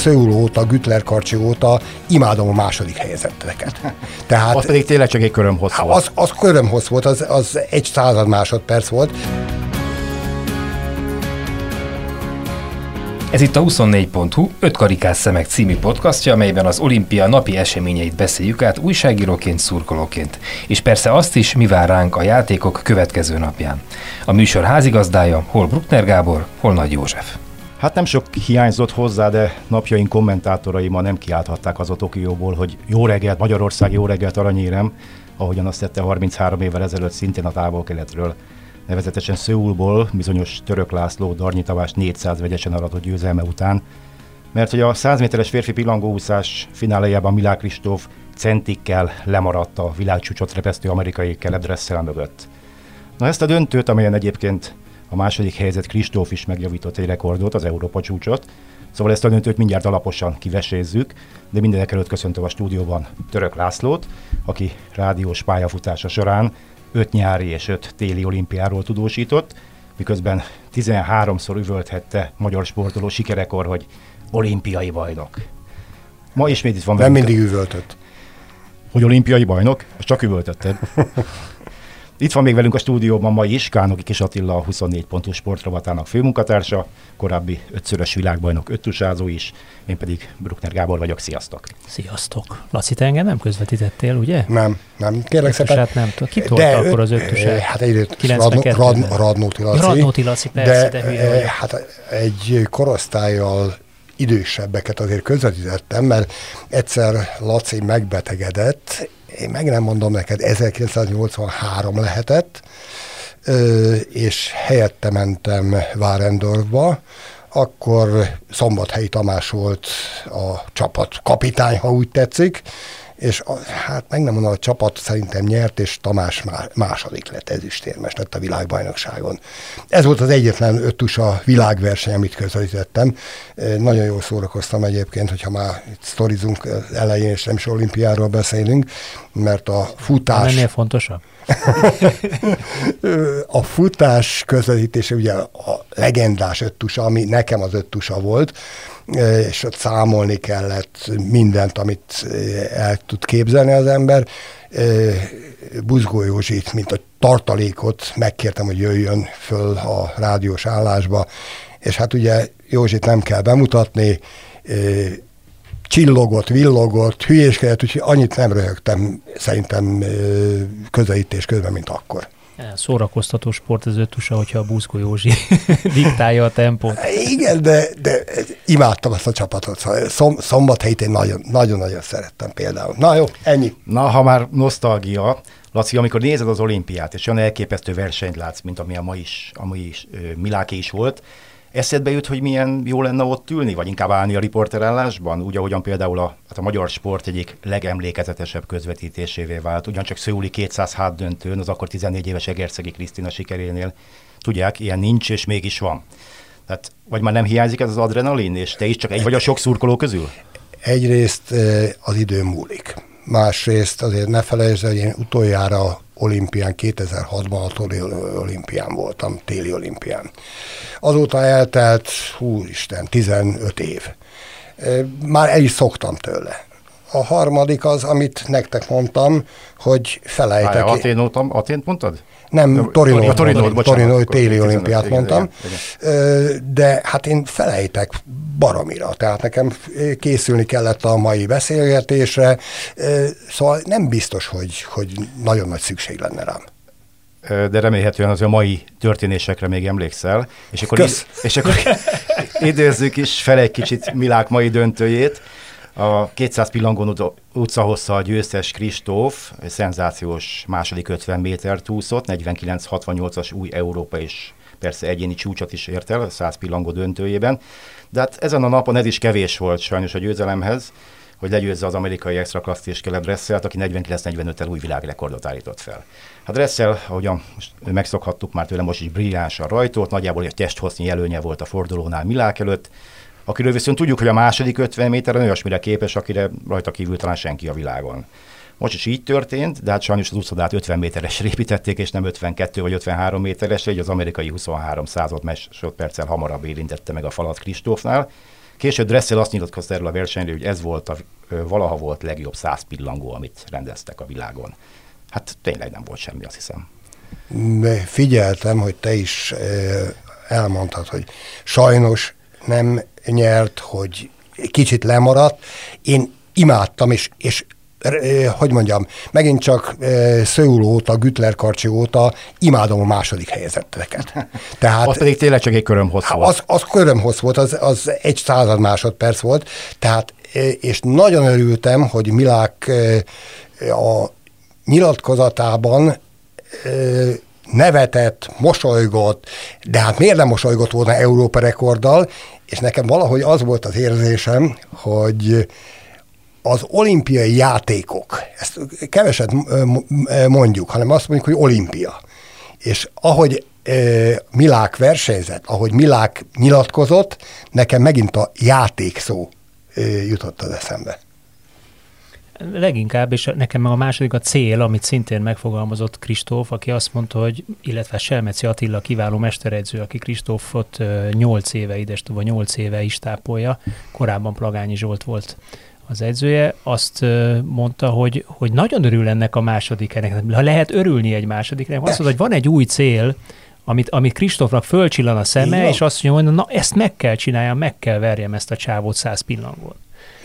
Szőul óta, Gütler Karcsi óta imádom a második helyezetteket. Tehát, az pedig tényleg csak egy körömhossz hát, volt. Az, az körömhossz volt, az, az egy század másodperc volt. Ez itt a 24.hu 5 karikás szemek című podcastja, amelyben az olimpia napi eseményeit beszéljük át újságíróként, szurkolóként. És persze azt is, mi vár ránk a játékok következő napján. A műsor házigazdája hol Bruckner Gábor, hol Nagy József. Hát nem sok hiányzott hozzá, de napjaink kommentátorai ma nem kiálthatták az a Tokióból, hogy jó reggelt, Magyarország jó reggelt aranyérem, ahogyan azt tette 33 évvel ezelőtt szintén a távol-keletről nevezetesen Szöulból bizonyos Török László Darnyi Tavás 400 vegyesen aratott győzelme után, mert hogy a 100 méteres férfi pilangóúszás fináléjában Milák Kristóf centikkel lemaradt a világcsúcsot repesztő amerikai Caleb Dressel mögött. Na ezt a döntőt, amelyen egyébként a második helyzet Kristóf is megjavított egy rekordot, az Európa csúcsot, Szóval ezt a döntőt mindjárt alaposan kivesézzük, de mindenek előtt köszöntöm a stúdióban Török Lászlót, aki rádiós pályafutása során öt nyári és öt téli olimpiáról tudósított, miközben 13-szor üvölthette magyar sportoló sikerekor, hogy olimpiai bajnok. Ma ismét itt van Nem mindig üvöltött. Hogy olimpiai bajnok? Azt csak üvöltötted. Itt van még velünk a stúdióban ma is Kánoki Kis Attila, a 24 pontos sportrovatának főmunkatársa, korábbi ötszörös világbajnok öttusázó is, én pedig Bruckner Gábor vagyok, sziasztok! Sziasztok! Laci, te engem nem közvetítettél, ugye? Nem, nem, kérlek szépen. nem tudom. Ki tolta akkor az öttusát? Eh, hát egyrészt Radnó, Rad, Radnóti Laci. Radnóti Laci, persze, de, de hülye eh, Hát egy korosztályjal idősebbeket azért közvetítettem, mert egyszer Laci megbetegedett, én meg nem mondom neked, 1983 lehetett, és helyette mentem Várendorfba, akkor Szombathelyi Tamás volt a csapat kapitány, ha úgy tetszik, és a, hát meg nem mondom, a csapat szerintem nyert, és Tamás második lett, ezüstérmes lett a világbajnokságon. Ez volt az egyetlen ötusa világverseny, amit közvetítettem. Nagyon jól szórakoztam egyébként, hogyha már itt sztorizunk elején, és nem is olimpiáról beszélünk, mert a futás... Ennél fontosabb? a futás közvetítése ugye a legendás öttusa, ami nekem az öttusa volt, és ott számolni kellett mindent, amit el tud képzelni az ember. Buzgó Józsit, mint a tartalékot megkértem, hogy jöjjön föl a rádiós állásba, és hát ugye Józsit nem kell bemutatni, csillogott, villogott, hülyéskedett, úgyhogy annyit nem röhögtem szerintem közelítés közben, mint akkor. Szórakoztató sport az ötusa, hogyha a Búzgó Józsi diktálja a tempót. Igen, de, de imádtam azt a csapatot. Szóval szom, szombathelyt én nagyon-nagyon szerettem például. Na jó, ennyi. Na, ha már nosztalgia, Laci, amikor nézed az olimpiát, és olyan elképesztő versenyt látsz, mint ami a ma is, ami is Miláké is volt, Eszedbe jut, hogy milyen jó lenne ott ülni, vagy inkább állni a riporterállásban, úgy, ahogyan például a, hát a magyar sport egyik legemlékezetesebb közvetítésévé vált. Ugyancsak Szőuli 200 döntőn, az akkor 14 éves Egerszegi Krisztina sikerénél. Tudják, ilyen nincs, és mégis van. Tehát, vagy már nem hiányzik ez az adrenalin, és te is csak egy vagy a sok szurkoló közül? Egyrészt eh, az idő múlik. Másrészt azért ne felejtsd, hogy én utoljára olimpián, 2006-ban a olimpián voltam, téli olimpián. Azóta eltelt, hú Isten, 15 év. Már el is szoktam tőle. A harmadik az, amit nektek mondtam, hogy felejtek. Várja, Atén, Atént mondtad? Nem, Torino, Torino, Torino téli olimpiát mondtam, igen, de hát én felejtek baromira, tehát nekem készülni kellett a mai beszélgetésre, szóval nem biztos, hogy, hogy nagyon nagy szükség lenne rám de remélhetően az a mai történésekre még emlékszel. És akkor, Kösz. és akkor idézzük is fel egy kicsit Milák mai döntőjét. A 200 pillangón utca hossza a győztes Kristóf, szenzációs második 50 méter úszott, 49-68-as új Európa és persze egyéni csúcsot is ért el a 100 pillangó döntőjében. De hát ezen a napon ez is kevés volt sajnos a győzelemhez, hogy legyőzze az amerikai extra és Caleb Dressel, aki 49-45-tel új világrekordot állított fel. Hát Dressel, ahogyan megszokhattuk már tőle, most is brilliánsan rajtolt, nagyjából egy testhosznyi előnye volt a fordulónál Milák előtt, akiről viszont tudjuk, hogy a második 50 méteren olyasmire képes, akire rajta kívül talán senki a világon. Most is így történt, de hát sajnos az úszodát 50 méteresre építették, és nem 52 vagy 53 méteresre, így az amerikai 23 század másodperccel hamarabb érintette meg a falat Kristófnál. Később Dressel azt nyilatkozta erről a versenyről, hogy ez volt a, valaha volt legjobb száz pillangó, amit rendeztek a világon. Hát tényleg nem volt semmi, azt hiszem. Figyeltem, hogy te is elmondtad, hogy sajnos nem nyert, hogy kicsit lemaradt. Én imádtam, és, és hogy mondjam, megint csak Szőul óta, Gütler Karcsi óta imádom a második helyezetteket. Tehát, az pedig tényleg csak egy körömhossz volt. Az, az körömhossz volt, az, az egy század másodperc volt, tehát és nagyon örültem, hogy Milák a nyilatkozatában nevetett, mosolygott, de hát miért nem mosolygott volna Európa rekorddal, és nekem valahogy az volt az érzésem, hogy az olimpiai játékok, ezt keveset mondjuk, hanem azt mondjuk, hogy olimpia. És ahogy Milák versenyzett, ahogy Milák nyilatkozott, nekem megint a játék szó jutott az eszembe. Leginkább, és nekem a második a cél, amit szintén megfogalmazott Kristóf, aki azt mondta, hogy, illetve Selmeci Attila kiváló mesteredző, aki Kristófot 8 éve, ides vagy 8 éve is tápolja, korábban Plagányi Zsolt volt az edzője, azt mondta, hogy, hogy nagyon örül ennek a másodikának. Ha lehet örülni egy másodiknek, azt mondta, hogy van egy új cél, amit, amit Kristófnak fölcsillan a szeme, és azt mondja, hogy na ezt meg kell csináljam, meg kell verjem ezt a csávót száz pillangón.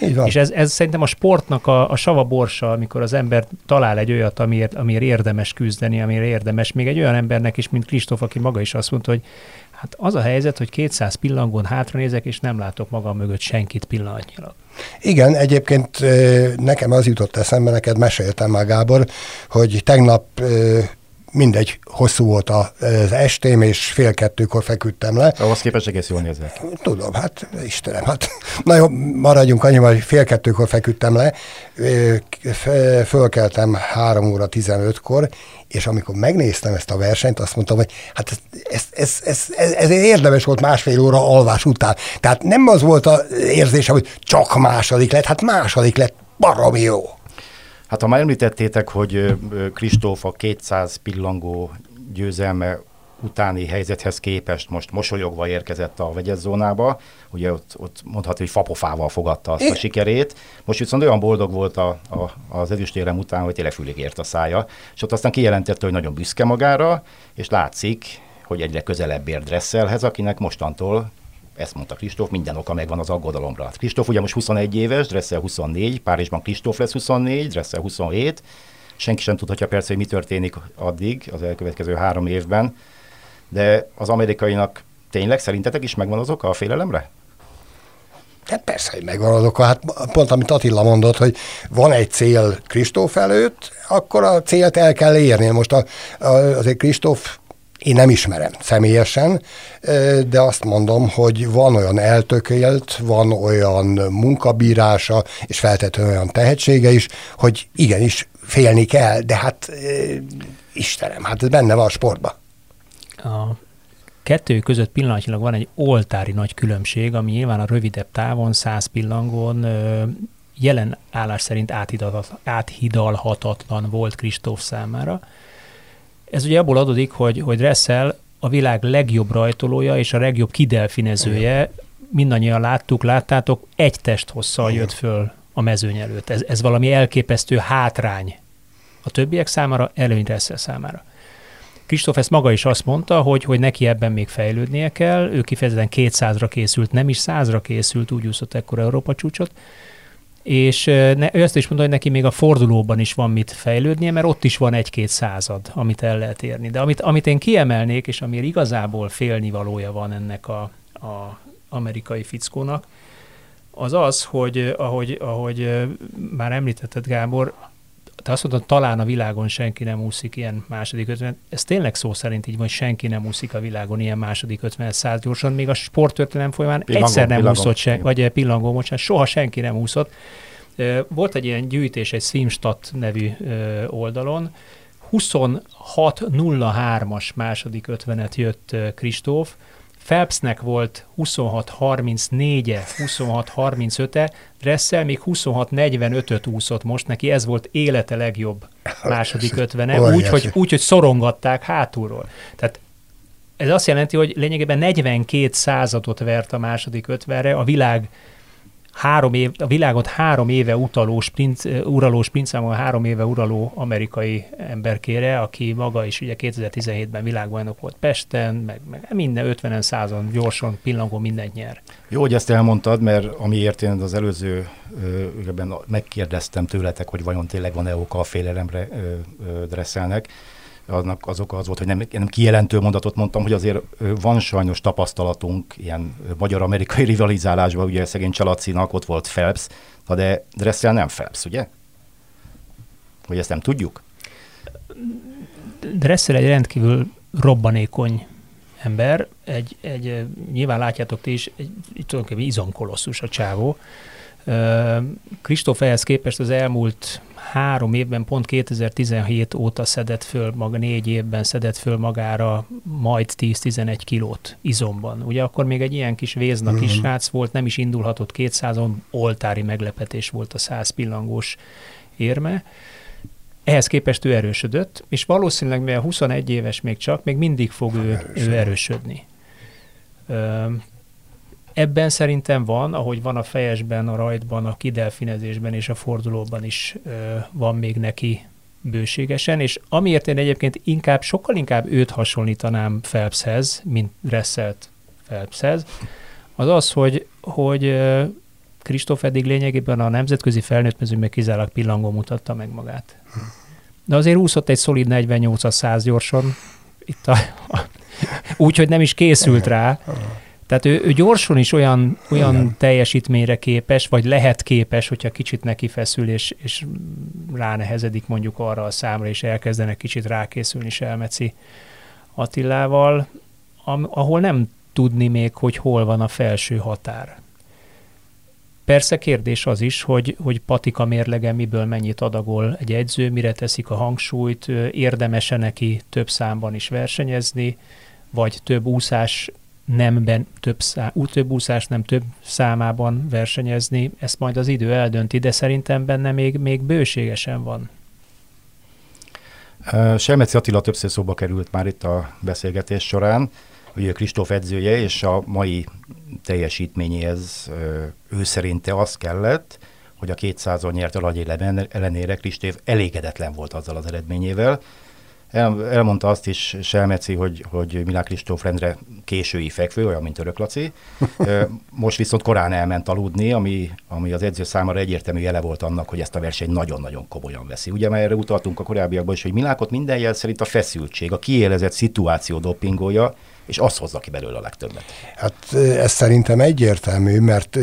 Így van. És ez, ez szerintem a sportnak a, a sava borsa, amikor az ember talál egy olyat, amiért, amiért érdemes küzdeni, amiért érdemes, még egy olyan embernek is, mint Kristóf, aki maga is azt mondta, hogy hát az a helyzet, hogy 200 pillangón hátranézek, és nem látok magam mögött senkit pillanatnyilag. Igen, egyébként nekem az jutott eszembe, neked meséltem már Gábor, hogy tegnap mindegy, hosszú volt az estém, és fél kettőkor feküdtem le. Ahhoz képest egész jól nézett. Tudom, hát Istenem, hát na jó, maradjunk annyival, hogy fél kettőkor feküdtem le, fölkeltem 3 óra 15-kor, és amikor megnéztem ezt a versenyt, azt mondtam, hogy hát ez, ez, ez, ez, ez, ez érdemes volt másfél óra alvás után. Tehát nem az volt az érzésem, hogy csak második lett, hát második lett, baromi jó. Hát ha már említettétek, hogy Kristóf a 200 pillangó győzelme utáni helyzethez képest most mosolyogva érkezett a vegyes zónába, ugye ott, ott mondhatni, hogy fapofával fogadta azt a sikerét, most viszont olyan boldog volt a, a, az ezüstérem után, hogy tényleg fülig ért a szája, és ott aztán kijelentette, hogy nagyon büszke magára, és látszik, hogy egyre közelebb ér Dresselhez, akinek mostantól ezt mondta Kristóf, minden oka megvan az aggodalomra. Kristóf ugye most 21 éves, Dressel 24, Párizsban Kristóf lesz 24, Dressel 27, senki sem tudhatja persze, hogy mi történik addig, az elkövetkező három évben, de az amerikainak tényleg szerintetek is megvan az oka a félelemre? Hát persze, hogy megvan az oka. Hát pont amit Attila mondott, hogy van egy cél Kristóf előtt, akkor a célt el kell érni. Most a, a, azért Kristóf én nem ismerem személyesen, de azt mondom, hogy van olyan eltökélt, van olyan munkabírása, és feltétlenül olyan tehetsége is, hogy igenis félni kell, de hát Istenem, hát ez benne van a sportban. A kettő között pillanatnyilag van egy oltári nagy különbség, ami nyilván a rövidebb távon, 100 pillangon jelen állás szerint áthidalhatatlan volt Kristóf számára. Ez ugye abból adódik, hogy, hogy Dressel a világ legjobb rajtolója és a legjobb kidelfinezője, mindannyian láttuk, láttátok, egy testhosszal jött föl a mezőny előtt. Ez, ez valami elképesztő hátrány a többiek számára, előny Dressel számára. Kristóf ezt maga is azt mondta, hogy, hogy neki ebben még fejlődnie kell, ő kifejezetten 200-ra készült, nem is 100-ra készült, úgy úszott ekkor Európa csúcsot, és ne, ő azt is mondta, hogy neki még a fordulóban is van mit fejlődnie, mert ott is van egy-két század, amit el lehet érni. De amit, amit én kiemelnék, és amiért igazából félnivalója van ennek a, a amerikai fickónak, az az, hogy ahogy, ahogy már említetted Gábor, te azt mondod, talán a világon senki nem úszik ilyen második ötven. Ez tényleg szó szerint így van, hogy senki nem úszik a világon ilyen második ötven száz gyorsan. Még a sporttörténelem folyamán pillangó, egyszer nem pillangó. úszott, se, vagy pillangó, bocsánat, soha senki nem úszott. Volt egy ilyen gyűjtés egy Swimstat nevű oldalon, 26.03-as második ötvenet jött Kristóf, Phelpsnek volt 26-34-e, 26-35-e, Dressel még 26-45-öt úszott most, neki ez volt élete legjobb második ötvene, úgy, hogy, úgy, hogy szorongatták hátulról. Tehát ez azt jelenti, hogy lényegében 42 századot vert a második ötvenre, a világ három év, a világot három éve utaló sprint, uraló sprintszámon három éve uraló amerikai emberkére, aki maga is ugye 2017-ben világbajnok volt Pesten, meg, meg minden 50 százon gyorsan, pillangó mindent nyer. Jó, hogy ezt elmondtad, mert amiért én az előző ügyben megkérdeztem tőletek, hogy vajon tényleg van-e oka a félelemre dresszelnek, aznak azok az volt, hogy nem, nem kijelentő mondatot mondtam, hogy azért van sajnos tapasztalatunk ilyen magyar-amerikai rivalizálásban, ugye szegény Csalacinak ott volt Phelps, de Dressel nem Phelps, ugye? Hogy ezt nem tudjuk? Dressel egy rendkívül robbanékony ember, egy, egy nyilván látjátok ti is, egy, egy tulajdonképpen izomkolosszus a csávó. Kristóf ehhez képest az elmúlt három évben, pont 2017 óta szedett föl, maga négy évben szedett föl magára majd 10-11 kilót izomban. Ugye akkor még egy ilyen kis véznak mm-hmm. is rác volt, nem is indulhatott 200-on, oltári meglepetés volt a 100 pillangós érme. Ehhez képest ő erősödött, és valószínűleg mivel 21 éves még csak, még mindig fog ő, ő erősödni. Ebben szerintem van, ahogy van a fejesben, a rajtban, a kidelfinezésben és a fordulóban is ö, van még neki bőségesen, és amiért én egyébként inkább, sokkal inkább őt hasonlítanám Phelpshez, mint Resselt Phelpshez, az az, hogy, hogy Kristóf eddig lényegében a nemzetközi felnőtt mezőnyben kizárólag pillangó mutatta meg magát. De azért úszott egy szolid 48 100 gyorsan, itt a, úgy, hogy nem is készült rá, tehát ő, ő gyorsan is olyan, olyan Igen. teljesítményre képes, vagy lehet képes, hogyha kicsit neki feszül, és, és ránehezedik mondjuk arra a számra, és elkezdenek kicsit rákészülni Selmeci Attilával, ahol nem tudni még, hogy hol van a felső határ. Persze kérdés az is, hogy, hogy patika mérlege miből mennyit adagol egy edző, mire teszik a hangsúlyt, érdemese neki több számban is versenyezni, vagy több úszás nemben több, szá, több úszás nem több számában versenyezni, ezt majd az idő eldönti, de szerintem benne még, még bőségesen van. Selmeci Attila többször szóba került már itt a beszélgetés során, hogy Kristóf edzője, és a mai teljesítményéhez ő szerinte az kellett, hogy a 200-on nyert alanyélem ellenére Kristóf elégedetlen volt azzal az eredményével, el, elmondta azt is Selmeci, hogy, hogy Milán Kristóf rendre késői fekvő, olyan, mint Örök Laci. Most viszont korán elment aludni, ami, ami az edző számára egyértelmű jele volt annak, hogy ezt a versenyt nagyon-nagyon komolyan veszi. Ugye már erre utaltunk a korábbiakban is, hogy Milákot minden jel szerint a feszültség, a kiélezett szituáció dopingolja, és az hozza ki belőle a legtöbbet. Hát ez szerintem egyértelmű, mert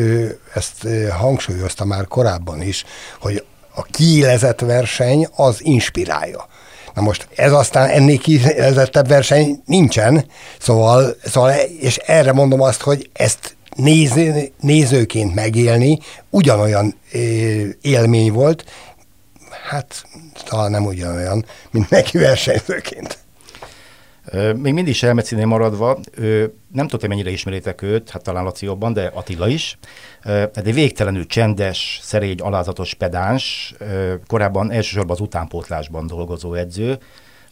ezt hangsúlyozta már korábban is, hogy a kiélezett verseny az inspirálja. Na most ez aztán ennél kielezettebb verseny nincsen, szóval, szóval, és erre mondom azt, hogy ezt néz, nézőként megélni ugyanolyan élmény volt, hát talán nem ugyanolyan, mint neki versenyzőként. Még mindig Selmecinél maradva, nem tudom, mennyire ismeritek őt, hát talán Laci jobban, de Attila is. Egy végtelenül csendes, szerény, alázatos pedáns, korábban elsősorban az utánpótlásban dolgozó edző,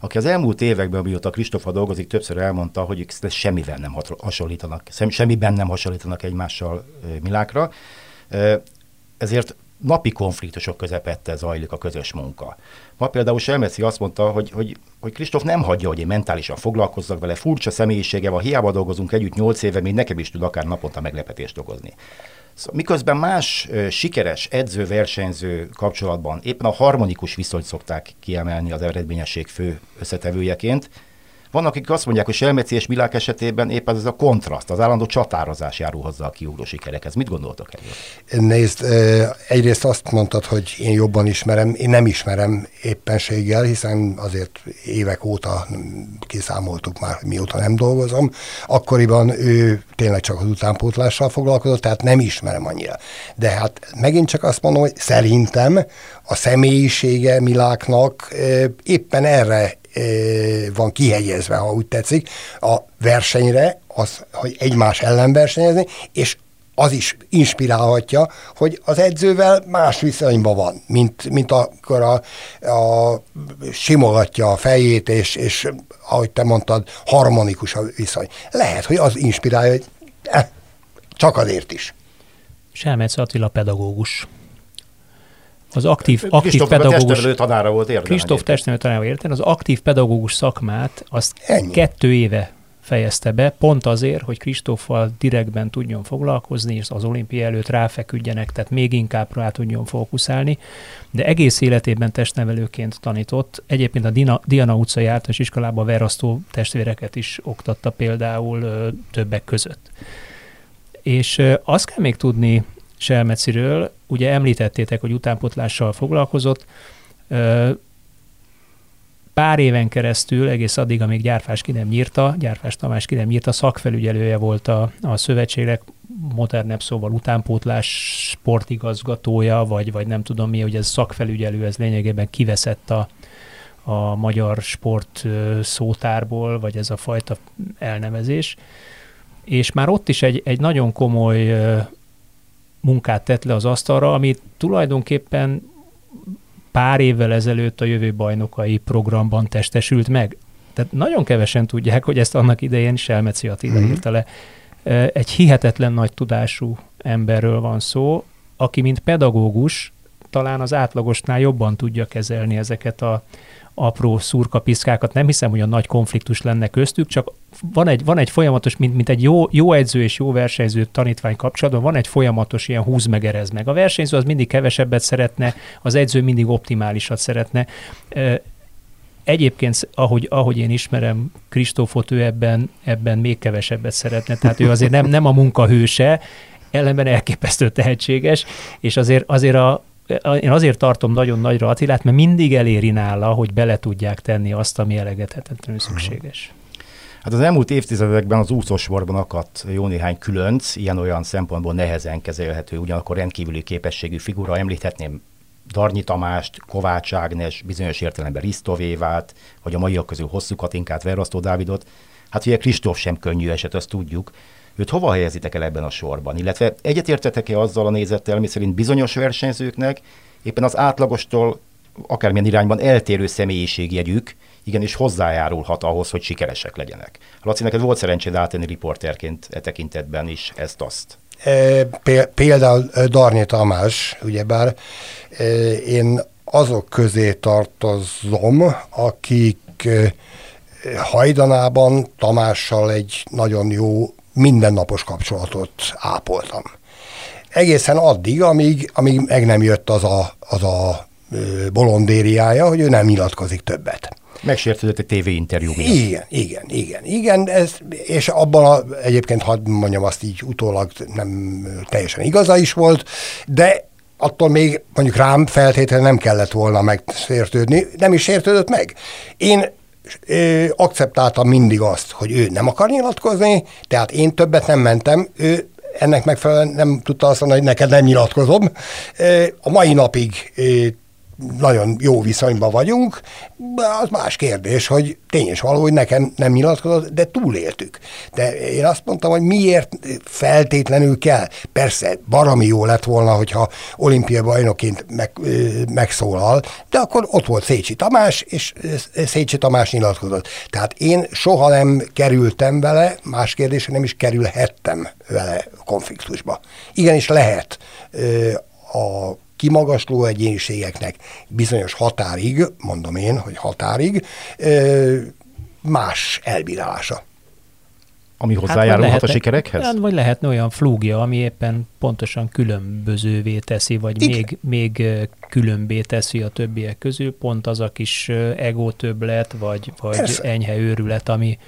aki az elmúlt években, mióta Kristófa dolgozik, többször elmondta, hogy semmivel nem hasonlítanak, semmiben nem hasonlítanak egymással Milákra. Ezért napi konfliktusok közepette zajlik a közös munka. Ma például Selmeci azt mondta, hogy, hogy, hogy Kristóf nem hagyja, hogy én mentálisan foglalkozzak vele, furcsa személyisége van, hiába dolgozunk együtt nyolc éve, még nekem is tud akár naponta meglepetést okozni. Szóval, miközben más sikeres edző-versenyző kapcsolatban éppen a harmonikus viszonyt szokták kiemelni az eredményesség fő összetevőjeként, vannak, akik azt mondják, hogy Selmeci és Milák esetében éppen ez a kontraszt, az állandó csatározás járul hozzá a kiugró sikerekhez. Mit gondoltok erről? Nézd, egyrészt azt mondtad, hogy én jobban ismerem, én nem ismerem éppenséggel, hiszen azért évek óta kiszámoltuk már, mióta nem dolgozom. Akkoriban ő tényleg csak az utánpótlással foglalkozott, tehát nem ismerem annyira. De hát megint csak azt mondom, hogy szerintem a személyisége Miláknak éppen erre van kihegyezve, ha úgy tetszik, a versenyre, az, hogy egymás ellen versenyezni, és az is inspirálhatja, hogy az edzővel más viszonyban van, mint, mint akkor a, a simogatja a fejét, és, és ahogy te mondtad, harmonikus a viszony. Lehet, hogy az inspirálja, hogy eh, csak azért is. Selmec Attila pedagógus. Az aktív, aktív pedagógus... tanára volt érte. Kristóf testnevelő tanára volt érte. Az aktív pedagógus szakmát azt Ennyi. kettő éve fejezte be, pont azért, hogy Kristóffal direktben tudjon foglalkozni, és az olimpia előtt ráfeküdjenek, tehát még inkább rá tudjon fókuszálni, de egész életében testnevelőként tanított. Egyébként a Dina, Diana utcai általános iskolában verasztó testvéreket is oktatta például ö, többek között. És ö, azt kell még tudni Selmeciről, ugye említettétek, hogy utánpotlással foglalkozott, pár éven keresztül, egész addig, amíg Gyárfás ki nem nyírta, Gyárfás Tamás ki nem nyírta, szakfelügyelője volt a, a szövetségnek, modernebb szóval utánpótlás sportigazgatója, vagy, vagy nem tudom mi, hogy ez szakfelügyelő, ez lényegében kiveszett a, a magyar sport szótárból, vagy ez a fajta elnevezés. És már ott is egy, egy nagyon komoly munkát tett le az asztalra, ami tulajdonképpen pár évvel ezelőtt a jövő bajnokai programban testesült meg. Tehát nagyon kevesen tudják, hogy ezt annak idején Selmeci Attila mm-hmm. írta le. Egy hihetetlen nagy tudású emberről van szó, aki mint pedagógus talán az átlagosnál jobban tudja kezelni ezeket a apró szurkapiszkákat. Nem hiszem, hogy a nagy konfliktus lenne köztük, csak van egy, van egy folyamatos, mint, mint egy jó, jó edző és jó versenyző tanítvány kapcsolatban, van egy folyamatos ilyen húz meg meg. A versenyző az mindig kevesebbet szeretne, az edző mindig optimálisat szeretne. Egyébként, ahogy, ahogy én ismerem Kristófot, ő ebben, ebben még kevesebbet szeretne, tehát ő azért nem, nem a munkahőse, ellenben elképesztő tehetséges, és azért, azért a, én azért tartom nagyon nagyra Attilát, mert mindig eléri nála, hogy bele tudják tenni azt, ami elegethetetlenül szükséges. Hát az elmúlt évtizedekben az úszósportban akadt jó néhány különc, ilyen-olyan szempontból nehezen kezelhető, ugyanakkor rendkívüli képességű figura. Említhetném Darnyi Tamást, Kovács Ágnes, bizonyos értelemben Risztovévát, vagy a maiak közül Hosszú Katinkát, Verasztó Dávidot. Hát ugye Kristóf sem könnyű eset, azt tudjuk. Őt hova helyezitek el ebben a sorban? Illetve egyetértetek-e azzal a nézettel, mi szerint bizonyos versenyzőknek éppen az átlagostól akármilyen irányban eltérő személyiségjegyük, igenis hozzájárulhat ahhoz, hogy sikeresek legyenek. Laci, neked volt szerencséd áttenni riporterként e tekintetben is ezt-azt. E, például e, Darnyi Tamás, ugyebár e, én azok közé tartozom, akik hajdanában Tamással egy nagyon jó mindennapos kapcsolatot ápoltam. Egészen addig, amíg, amíg meg nem jött az a, az a bolondériája, hogy ő nem nyilatkozik többet. Megsértődött egy tévéinterjú miatt. Igen, igen, igen, igen, ez, és abban a, egyébként hadd mondjam azt így utólag nem teljesen igaza is volt, de attól még mondjuk rám feltétlenül nem kellett volna megsértődni, nem is sértődött meg. Én ö, akceptáltam mindig azt, hogy ő nem akar nyilatkozni, tehát én többet nem mentem, ő ennek megfelelően nem tudta azt mondani, hogy neked nem nyilatkozom. A mai napig nagyon jó viszonyban vagyunk, az más kérdés, hogy tény és való, hogy nekem nem nyilatkozott, de túléltük. De én azt mondtam, hogy miért feltétlenül kell. Persze, barami jó lett volna, hogyha olimpia bajnoként meg, megszólal, de akkor ott volt Szécsi Tamás, és Szécsi Tamás nyilatkozott. Tehát én soha nem kerültem vele, más kérdés, nem is kerülhettem vele konfliktusba. Igenis lehet a kimagasló egyéniségeknek bizonyos határig, mondom én, hogy határig, más elbírálása. Ami hát hozzájárulhat hát, a sikerekhez? Hát, vagy lehetne olyan flúgja, ami éppen pontosan különbözővé teszi, vagy még, még különbé teszi a többiek közül, pont az a kis ego többlet, vagy, vagy enyhe őrület, ami,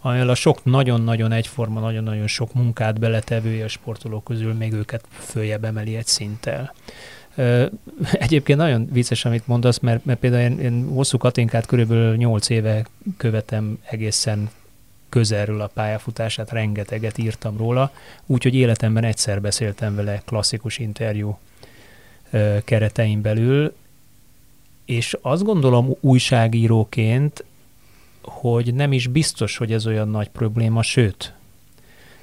amivel a sok nagyon-nagyon egyforma, nagyon-nagyon sok munkát beletevője a sportolók közül még őket följebb emeli egy szinttel. Egyébként nagyon vicces, amit mondasz, mert, mert például én, én hosszú Katinkát körülbelül 8 éve követem egészen közelről a pályafutását, rengeteget írtam róla, úgyhogy életemben egyszer beszéltem vele klasszikus interjú keretein belül, és azt gondolom újságíróként, hogy nem is biztos, hogy ez olyan nagy probléma, sőt,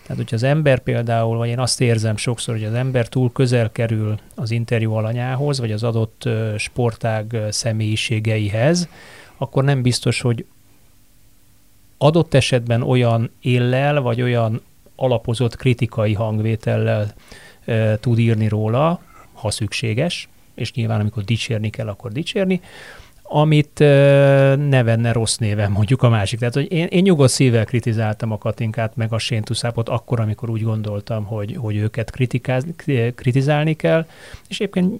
Tehát, hogyha az ember például, vagy én azt érzem sokszor, hogy az ember túl közel kerül az interjú alanyához, vagy az adott sportág személyiségeihez, akkor nem biztos, hogy adott esetben olyan éllel, vagy olyan alapozott kritikai hangvétellel e, tud írni róla, ha szükséges, és nyilván amikor dicsérni kell, akkor dicsérni, amit ne venne rossz néven mondjuk a másik. Tehát, hogy én, én nyugodt szívvel kritizáltam a Katinkát, meg a Séntuszápot akkor, amikor úgy gondoltam, hogy, hogy őket kritizálni kell, és egyébként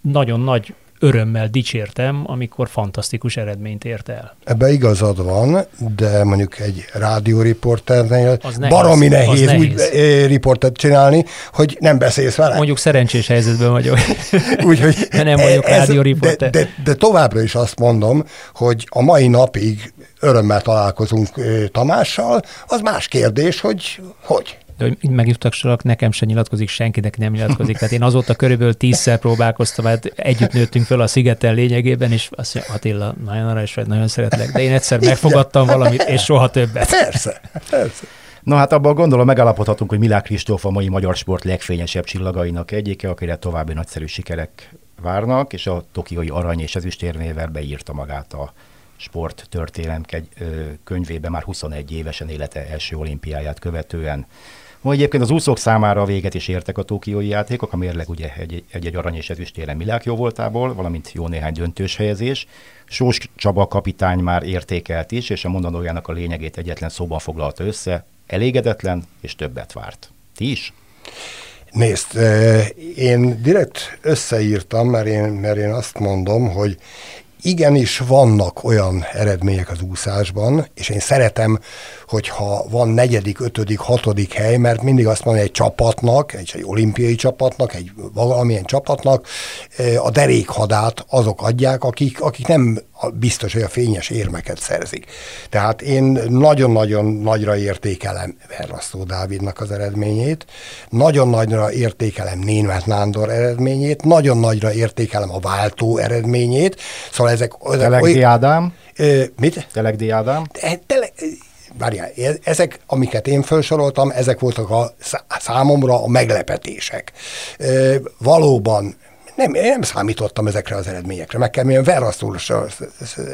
nagyon nagy örömmel dicsértem, amikor fantasztikus eredményt ért el. Ebbe igazad van, de mondjuk egy rádióriporternél baromi nehéz, nehéz úgy eh, riportet csinálni, hogy nem beszélsz vele. Mondjuk szerencsés helyzetben vagyok. Úgyhogy de nem vagyok rádióriporter. De, de, de továbbra is azt mondom, hogy a mai napig örömmel találkozunk eh, Tamással, az más kérdés, hogy hogy de hogy így megjuttassalak, nekem sem nyilatkozik senkinek, nem nyilatkozik. Tehát én azóta körülbelül tízszer próbálkoztam, hát együtt nőttünk föl a szigeten lényegében, és azt mondja, Attila, nagyon is vagy, nagyon szeretlek, de én egyszer megfogadtam valamit, és soha többet. Persze, persze. Na hát abban gondolom megállapodhatunk, hogy Milák Kristóf a mai magyar sport legfényesebb csillagainak egyike, akire további nagyszerű sikerek várnak, és a tokiói arany és ezüstérmével beírta magát a sport történelem könyvébe már 21 évesen élete első olimpiáját követően. Ma egyébként az úszók számára a véget is értek a tókiói játékok, a mérleg ugye egy-egy arany és ezüstérem világ jó voltából, valamint jó néhány döntős helyezés. Sós Csaba kapitány már értékelt is, és a mondanójának a lényegét egyetlen szóban foglalta össze, elégedetlen és többet várt. Ti is? Nézd, én direkt összeírtam, mert én, mert én azt mondom, hogy igenis vannak olyan eredmények az úszásban, és én szeretem, hogyha van negyedik, ötödik, hatodik hely, mert mindig azt mondja egy csapatnak, egy, egy olimpiai csapatnak, egy valamilyen csapatnak a derékhadát azok adják, akik, akik nem biztos, hogy a fényes érmeket szerzik. Tehát én nagyon-nagyon nagyra értékelem Verrasztó Dávidnak az eredményét, nagyon nagyra értékelem Német Nándor eredményét, nagyon nagyra értékelem a váltó eredményét, szóval ezek... Telegdi oly... Ádám? Ö, mit? Telegdi Ádám? Tele, várjál, ezek, amiket én felsoroltam, ezek voltak a számomra a meglepetések. Valóban nem, én nem számítottam ezekre az eredményekre, meg kell se,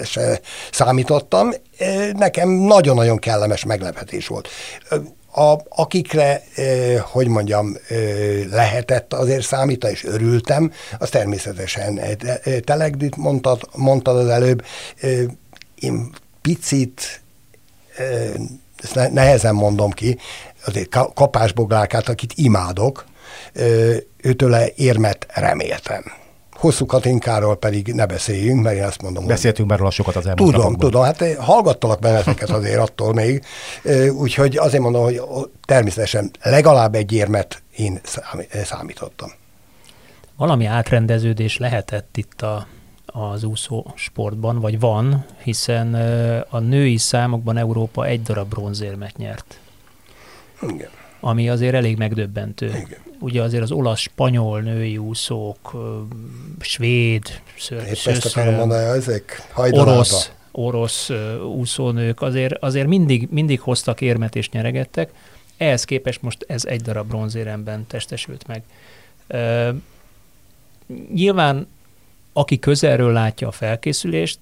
se számítottam. Nekem nagyon-nagyon kellemes meglepetés volt. A, akikre, hogy mondjam, eh, lehetett azért számítani, és örültem, az természetesen Telegdit mondtad, mondtad az előbb, én picit ezt nehezen mondom ki, azért kapásboglálkát, akit imádok, őtőle érmet reméltem. Hosszú Katinkáról pedig ne beszéljünk, mert én azt mondom. Beszéltünk már sokat az elmúlt Tudom, napokban. tudom, hát hallgattalak benneteket azért attól még, úgyhogy azért mondom, hogy természetesen legalább egy érmet én számítottam. Valami átrendeződés lehetett itt a, az úszó sportban, vagy van, hiszen a női számokban Európa egy darab bronzérmet nyert. Igen. Ami azért elég megdöbbentő. Igen. Ugye azért az olasz, spanyol női úszók, svéd, ször, mondani, ezek orosz, orosz úszónők azért, azért mindig, mindig hoztak érmet és nyeregettek. Ehhez képest most ez egy darab bronzéremben testesült meg. nyilván aki közelről látja a felkészülést,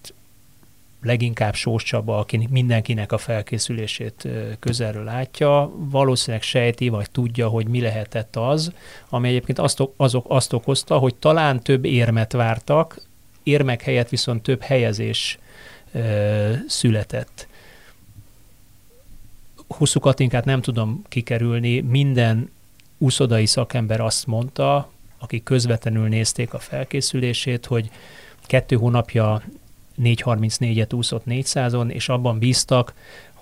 leginkább Sós Csaba, aki mindenkinek a felkészülését közelről látja, valószínűleg sejti, vagy tudja, hogy mi lehetett az, ami egyébként azt, azok, azt okozta, hogy talán több érmet vártak, érmek helyett viszont több helyezés ö, született. Hosszú Katinkát nem tudom kikerülni, minden úszodai szakember azt mondta, akik közvetlenül nézték a felkészülését, hogy kettő hónapja 4.34-et úszott 400-on, és abban bíztak,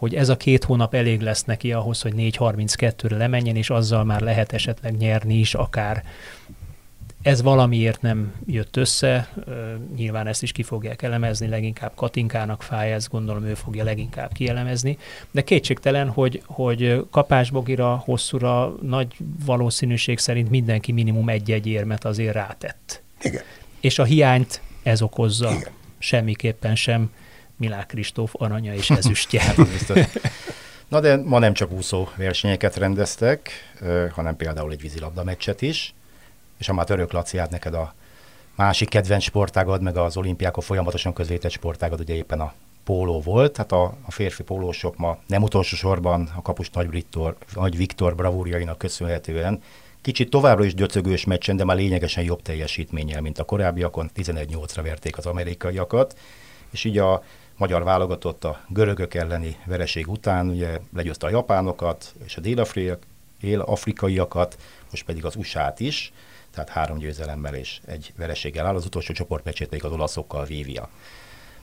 hogy ez a két hónap elég lesz neki ahhoz, hogy 4.32-re lemenjen, és azzal már lehet esetleg nyerni is akár. Ez valamiért nem jött össze, nyilván ezt is ki fogják elemezni, leginkább Katinkának fáj, ezt gondolom ő fogja leginkább kielemezni, de kétségtelen, hogy, hogy kapásbogira, hosszúra nagy valószínűség szerint mindenki minimum egy-egy érmet azért rátett. Igen. És a hiányt ez okozza. Igen semmiképpen sem Milák Kristóf aranya és ezüstje. Na de ma nem csak úszó versenyeket rendeztek, hanem például egy vízilabda meccset is, és a már török Laci, hát neked a másik kedvenc sportágad, meg az olimpiákon folyamatosan közvétett sportágad ugye éppen a póló volt, hát a, a férfi pólósok ma nem utolsó sorban a kapus Nagy, Viktor, Nagy Viktor bravúrjainak köszönhetően kicsit továbbra is döcögős meccsen, de már lényegesen jobb teljesítménnyel, mint a korábbiakon, 11-8-ra verték az amerikaiakat, és így a magyar válogatott a görögök elleni vereség után ugye legyőzte a japánokat és a dél-afrikaiakat, most pedig az USA-t is, tehát három győzelemmel és egy vereséggel áll, az utolsó csoportmeccsét pedig az olaszokkal vívja.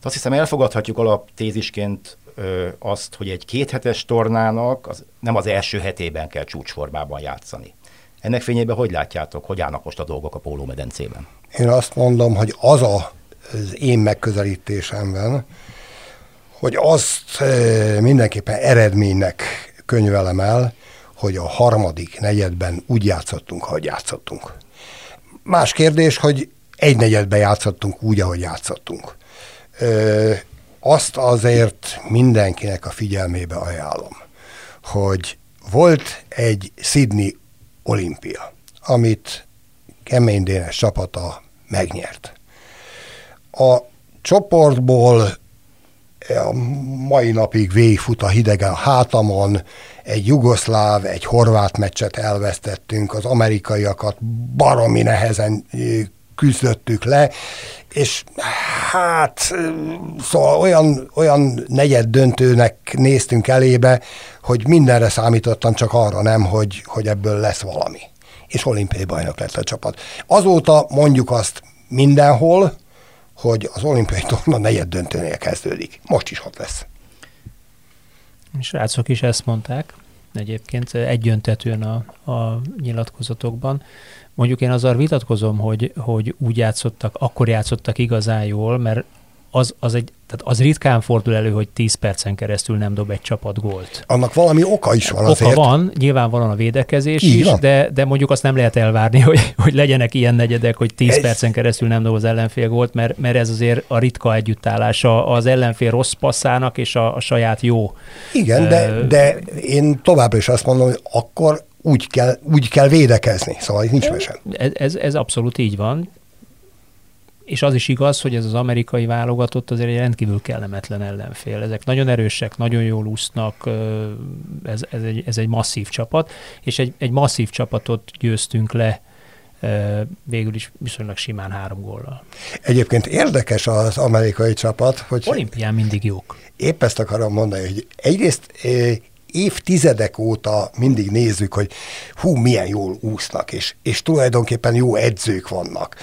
Azt hiszem elfogadhatjuk alaptézisként ö, azt, hogy egy kéthetes tornának az, nem az első hetében kell csúcsformában játszani. Ennek fényében hogy látjátok, hogy állnak most a dolgok a pólómedencében? Én azt mondom, hogy az a, az én megközelítésemben, hogy azt mindenképpen eredménynek könyvelem el, hogy a harmadik negyedben úgy játszottunk, ahogy játszottunk. Más kérdés, hogy egy negyedben játszottunk úgy, ahogy játszottunk. Ö, azt azért mindenkinek a figyelmébe ajánlom, hogy volt egy Sydney olimpia, amit Kemény Dénes csapata megnyert. A csoportból a mai napig végigfut a hidegen hátamon, egy jugoszláv, egy horvát meccset elvesztettünk, az amerikaiakat baromi nehezen küzdöttük le, és hát szóval olyan, olyan negyed döntőnek néztünk elébe, hogy mindenre számítottam, csak arra nem, hogy, hogy ebből lesz valami. És olimpiai bajnok lett a csapat. Azóta mondjuk azt mindenhol, hogy az olimpiai torna negyed döntőnél kezdődik. Most is ott lesz. És rácok is ezt mondták egyébként egyöntetően a, a nyilatkozatokban. Mondjuk én azzal vitatkozom, hogy, hogy úgy játszottak, akkor játszottak igazán jól, mert az, az, egy, tehát az ritkán fordul elő, hogy 10 percen keresztül nem dob egy csapat gólt. Annak valami oka is van oka azért. van, nyilvánvalóan a védekezés Így is, van. de, de mondjuk azt nem lehet elvárni, hogy, hogy legyenek ilyen negyedek, hogy 10 Ez- percen keresztül nem dob az ellenfél gólt, mert, mert ez azért a ritka együttállása az ellenfél rossz passzának és a, a saját jó. Igen, de, de én továbbra is azt mondom, hogy akkor úgy kell, úgy kell védekezni. Szóval nincs mese. Ez, ez, ez abszolút így van. És az is igaz, hogy ez az amerikai válogatott azért egy rendkívül kellemetlen ellenfél. Ezek nagyon erősek, nagyon jól úsznak, ez, ez, egy, ez egy masszív csapat, és egy, egy masszív csapatot győztünk le végül is viszonylag simán három góllal. Egyébként érdekes az amerikai csapat, hogy Olimpián mindig jók. épp ezt akarom mondani, hogy egyrészt évtizedek óta mindig nézzük, hogy hú, milyen jól úsznak, és, és tulajdonképpen jó edzők vannak,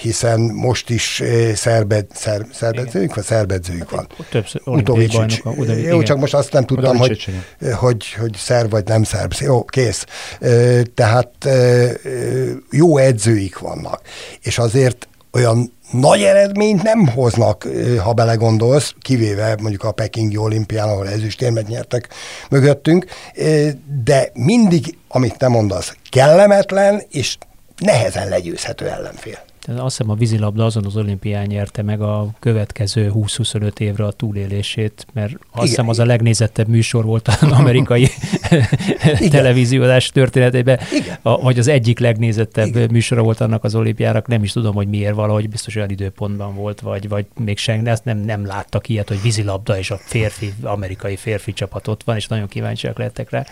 hiszen most is szerbed, szer, szerbedzőjük, vagy szerbedzőjük van. Többször Udovičić. bajnok. Udovičić, Jó, csak most azt nem tudtam, hogy, hogy, hogy szerb vagy nem szerb. Jó, kész. Tehát jó edzőik vannak. És azért olyan nagy eredményt nem hoznak, ha belegondolsz, kivéve mondjuk a Pekingi olimpián, ahol ezüstérmet nyertek mögöttünk, de mindig, amit te mondasz, kellemetlen és nehezen legyőzhető ellenfél. Azt hiszem a vízilabda azon az olimpián nyerte meg a következő 20-25 évre a túlélését, mert azt Igen. hiszem az a legnézettebb műsor volt az amerikai televíziódás történetében, Igen. a, hogy az egyik legnézettebb Igen. műsora volt annak az olimpiának, nem is tudom, hogy miért valahogy biztos olyan időpontban volt, vagy, vagy még senki, ezt nem, nem láttak ilyet, hogy vízilabda és a férfi, amerikai férfi csapat ott van, és nagyon kíváncsiak lettek rá.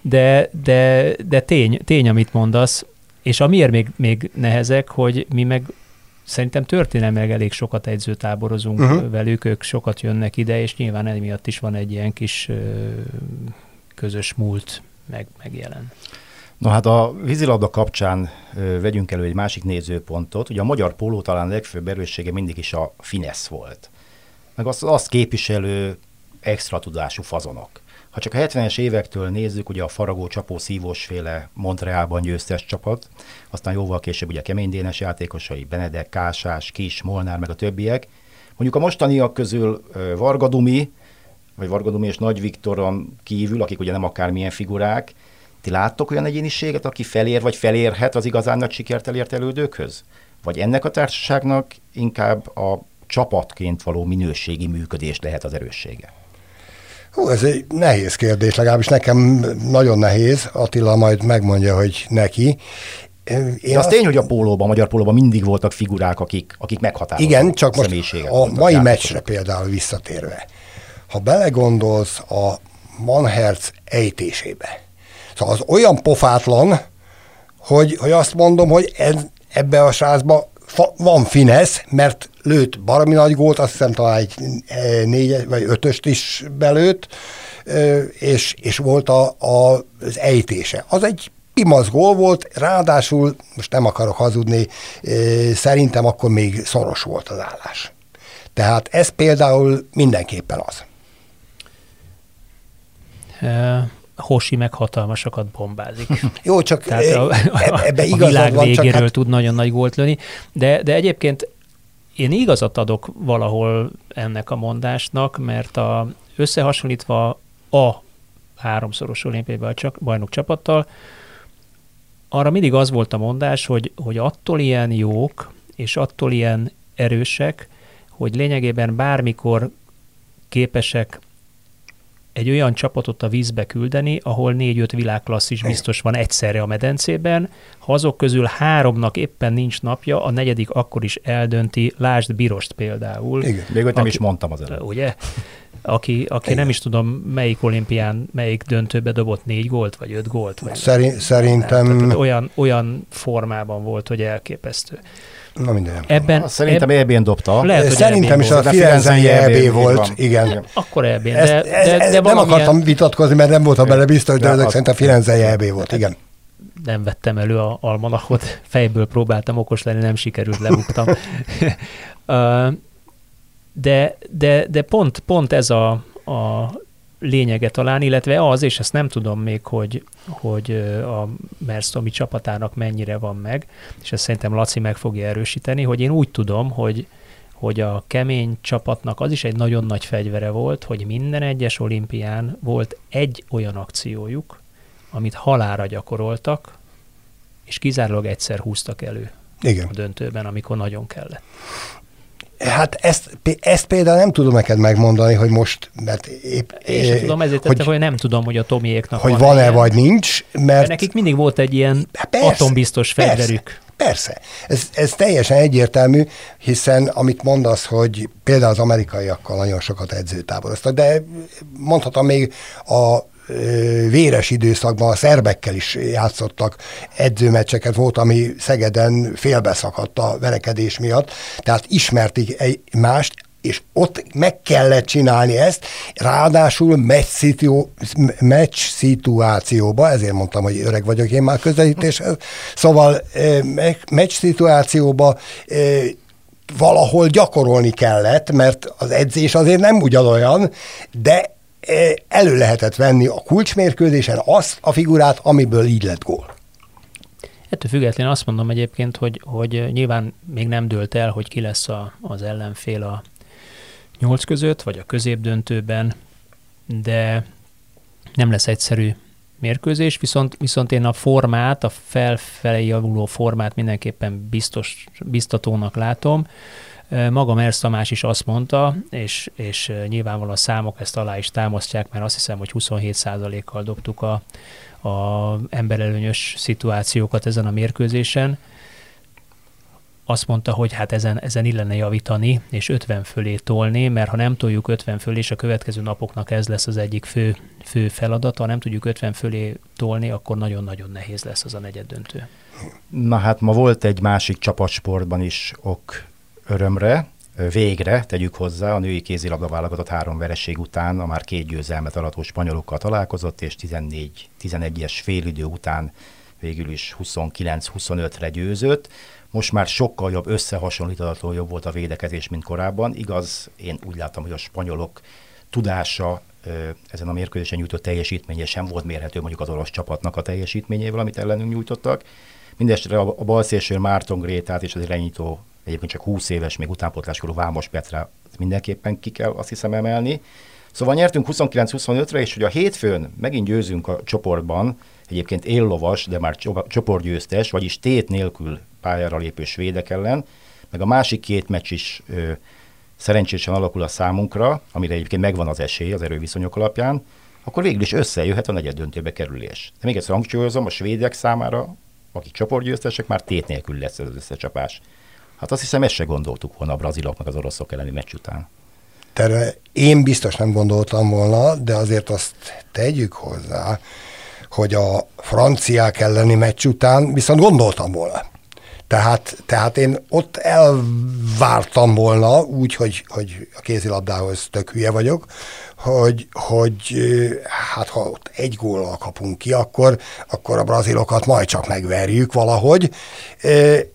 De, de, de tény, tény, amit mondasz, és amiért még, még nehezek, hogy mi meg szerintem történelmileg elég sokat edzőtáborozunk Mhm. uh-huh. velük, ők sokat jönnek ide, és nyilván emiatt is van egy ilyen kis ö, közös múlt meg, megjelen. No hát a vízilabda kapcsán ö, vegyünk elő egy másik nézőpontot. Ugye a magyar póló talán a legfőbb erőssége mindig is a finesz volt. Meg azt, azt képviselő extra tudású fazonok. Ha csak a 70-es évektől nézzük, ugye a Faragó csapó szívós féle Montrealban győztes csapat, aztán jóval később ugye Kemény Dénes játékosai, Benedek, Kásás, Kis, Molnár, meg a többiek. Mondjuk a mostaniak közül ö, Varga Dumi, vagy Varga Dumi és Nagy Viktoron kívül, akik ugye nem akármilyen figurák, ti láttok olyan egyéniséget, aki felér vagy felérhet az igazán nagy sikert elért elődőkhöz? Vagy ennek a társaságnak inkább a csapatként való minőségi működés lehet az erőssége? Hú, ez egy nehéz kérdés, legalábbis nekem nagyon nehéz. Attila majd megmondja, hogy neki. Én az azt... tény, hogy a pólóban, a magyar pólóban mindig voltak figurák, akik, akik meghatároztak Igen, csak most a mai meccsre például visszatérve. Ha belegondolsz a Manherz ejtésébe, szóval az olyan pofátlan, hogy, hogy azt mondom, hogy ez, ebbe a sázba van finesz, mert lőtt baromi nagy gólt, azt hiszem talán egy e, négy vagy ötöst is belőtt, és, és volt a, a, az ejtése. Az egy pimasz gól volt, ráadásul, most nem akarok hazudni, szerintem akkor még szoros volt az állás. Tehát ez például mindenképpen az. Hosi meg hatalmasakat bombázik. Jó, csak Tehát a, a, ebbe a világ van, végéről hát... tud nagyon nagy gólt lőni, de, de egyébként én igazat adok valahol ennek a mondásnak, mert a, összehasonlítva a háromszoros olimpiai bajnok csapattal, arra mindig az volt a mondás, hogy, hogy attól ilyen jók, és attól ilyen erősek, hogy lényegében bármikor képesek egy olyan csapatot a vízbe küldeni, ahol négy-öt világklasszis biztos van egyszerre a medencében. Ha azok közül háromnak éppen nincs napja, a negyedik akkor is eldönti, lásd Birost például. Igen, még nem is mondtam az előtt. Ugye? Aki, aki nem is tudom, melyik olimpián, melyik döntőbe dobott négy gólt, vagy öt gólt. Vagy Szerint, szerintem... Nem, tehát olyan, olyan formában volt, hogy elképesztő. Na minden. Ebben, Azt szerintem eb... EB-n dobta. Lehet, hogy Szerintem is a Firenzei EB volt, igen. Akkor EB-n, de, de, de, de Nem akartam vitatkozni, mert nem voltam bele biztos, de ezek szerint a Firenzei EB volt, igen. Nem vettem elő a almanachot, fejből próbáltam okos lenni, nem sikerült, lebuktam. de, de, de pont, pont ez a, a lényege talán, illetve az, és ezt nem tudom még, hogy, hogy a Merstomi csapatának mennyire van meg, és ezt szerintem Laci meg fogja erősíteni, hogy én úgy tudom, hogy, hogy a kemény csapatnak az is egy nagyon nagy fegyvere volt, hogy minden egyes olimpián volt egy olyan akciójuk, amit halára gyakoroltak, és kizárólag egyszer húztak elő Igen. a döntőben, amikor nagyon kellett. Hát ezt, ezt például nem tudom neked megmondani, hogy most, mert épp... Én sem tudom, ezért hogy, tettem, hogy nem tudom, hogy a Tomiéknak Hogy van-e van vagy nincs, mert... mert... nekik mindig volt egy ilyen hát persze, atombiztos fegyverük. Persze. Persze, ez, ez teljesen egyértelmű, hiszen amit mondasz, hogy például az amerikaiakkal nagyon sokat edzőtáboroztak, de mondhatom még a véres időszakban a szerbekkel is játszottak edzőmeccseket, volt, ami Szegeden félbeszakadt a verekedés miatt, tehát ismerték egymást, és ott meg kellett csinálni ezt, ráadásul meccs, meccs szituációba, ezért mondtam, hogy öreg vagyok én már közelítéshez, szóval meccs szituációba valahol gyakorolni kellett, mert az edzés azért nem ugyanolyan, de elő lehetett venni a kulcsmérkőzésen azt a figurát, amiből így lett gól. Ettől függetlenül azt mondom egyébként, hogy, hogy nyilván még nem dőlt el, hogy ki lesz a, az ellenfél a nyolc között, vagy a középdöntőben, de nem lesz egyszerű mérkőzés, viszont, viszont én a formát, a felfelé javuló formát mindenképpen biztos, biztatónak látom. Maga Mersz Tamás is azt mondta, és, és nyilvánvalóan a számok ezt alá is támasztják, mert azt hiszem, hogy 27%-kal dobtuk a, a emberelőnyös szituációkat ezen a mérkőzésen. Azt mondta, hogy hát ezen, ezen illene javítani, és 50 fölé tolni, mert ha nem toljuk 50 fölé, és a következő napoknak ez lesz az egyik fő, fő feladata, ha nem tudjuk 50 fölé tolni, akkor nagyon-nagyon nehéz lesz az a negyed döntő. Na hát ma volt egy másik csapatsportban is ok örömre, végre tegyük hozzá, a női kézilabda válogatott három vereség után a már két győzelmet arató spanyolokkal találkozott, és 14-11-es félidő után végül is 29-25-re győzött. Most már sokkal jobb, összehasonlítható jobb volt a védekezés, mint korábban. Igaz, én úgy láttam, hogy a spanyolok tudása ezen a mérkőzésen nyújtott teljesítménye sem volt mérhető mondjuk az orosz csapatnak a teljesítményével, amit ellenünk nyújtottak. Mindenesetre a, a balszélső Márton Grétát és az irányító egyébként csak 20 éves, még utánpótláskorú Vámos Petra mindenképpen ki kell azt hiszem emelni. Szóval nyertünk 29-25-re, és hogy a hétfőn megint győzünk a csoportban, egyébként éllovas, de már csoportgyőztes, vagyis tét nélkül pályára lépő svédek ellen, meg a másik két meccs is ö, szerencsésen alakul a számunkra, amire egyébként megvan az esély az erőviszonyok alapján, akkor végül is összejöhet a negyed döntőbe kerülés. De még egyszer hangsúlyozom, a svédek számára, akik csoportgyőztesek, már tét nélkül lesz az összecsapás. Hát azt hiszem, ezt se gondoltuk volna a braziloknak az oroszok elleni meccs után. Terve én biztos nem gondoltam volna, de azért azt tegyük hozzá, hogy a franciák elleni meccs után viszont gondoltam volna. Tehát, tehát én ott elvártam volna, úgy, hogy, hogy a kézilabdához tök hülye vagyok, hogy, hogy hát ha ott egy góllal kapunk ki, akkor, akkor a brazilokat majd csak megverjük valahogy.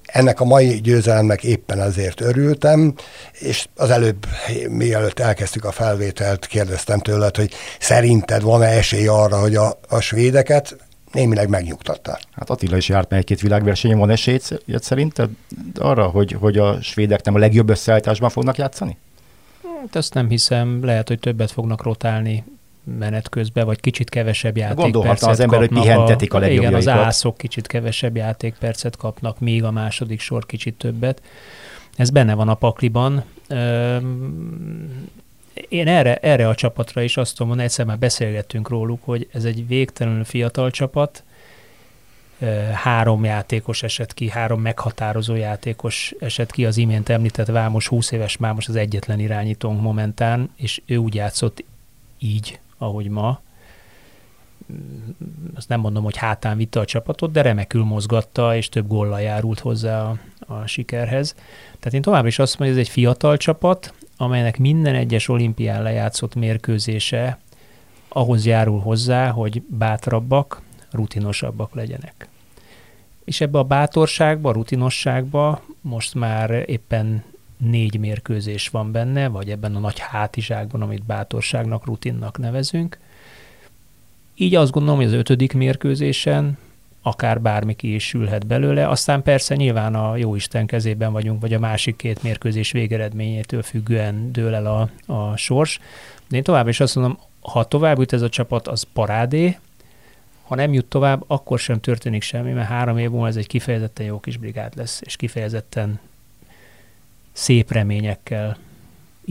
Ennek a mai győzelemnek éppen ezért örültem, és az előbb, mielőtt elkezdtük a felvételt, kérdeztem tőled, hogy szerinted van-e esély arra, hogy a, a svédeket némileg megnyugtatta. Hát Attila is járt meg egy-két világversenyen, van esély szerinted arra, hogy, hogy a svédek nem a legjobb összeállításban fognak játszani? Hát ezt nem hiszem, lehet, hogy többet fognak rotálni menet közben, vagy kicsit kevesebb játékpercet az ember, hogy pihentetik a, a Igen, az ászok kicsit kevesebb játékpercet kapnak, még a második sor kicsit többet. Ez benne van a pakliban. Én erre, erre a csapatra is azt tudom egyszer már beszélgettünk róluk, hogy ez egy végtelenül fiatal csapat, három játékos esett ki, három meghatározó játékos esett ki, az imént említett Vámos 20 éves Mámos az egyetlen irányítónk momentán, és ő úgy játszott így, ahogy ma. Azt nem mondom, hogy hátán vitte a csapatot, de remekül mozgatta, és több góllal járult hozzá a, a sikerhez. Tehát én továbbra is azt mondom, hogy ez egy fiatal csapat, amelynek minden egyes olimpián lejátszott mérkőzése ahhoz járul hozzá, hogy bátrabbak, rutinosabbak legyenek. És ebbe a bátorságba, rutinosságba most már éppen négy mérkőzés van benne, vagy ebben a nagy hátizsákban, amit bátorságnak, rutinnak nevezünk. Így azt gondolom, hogy az ötödik mérkőzésen akár bármi ki is sülhet belőle. Aztán persze nyilván a jó Isten kezében vagyunk, vagy a másik két mérkőzés végeredményétől függően dől el a, a sors. De én tovább is azt mondom, ha tovább jut ez a csapat, az parádé, ha nem jut tovább, akkor sem történik semmi, mert három év múlva ez egy kifejezetten jó kis brigád lesz, és kifejezetten szép reményekkel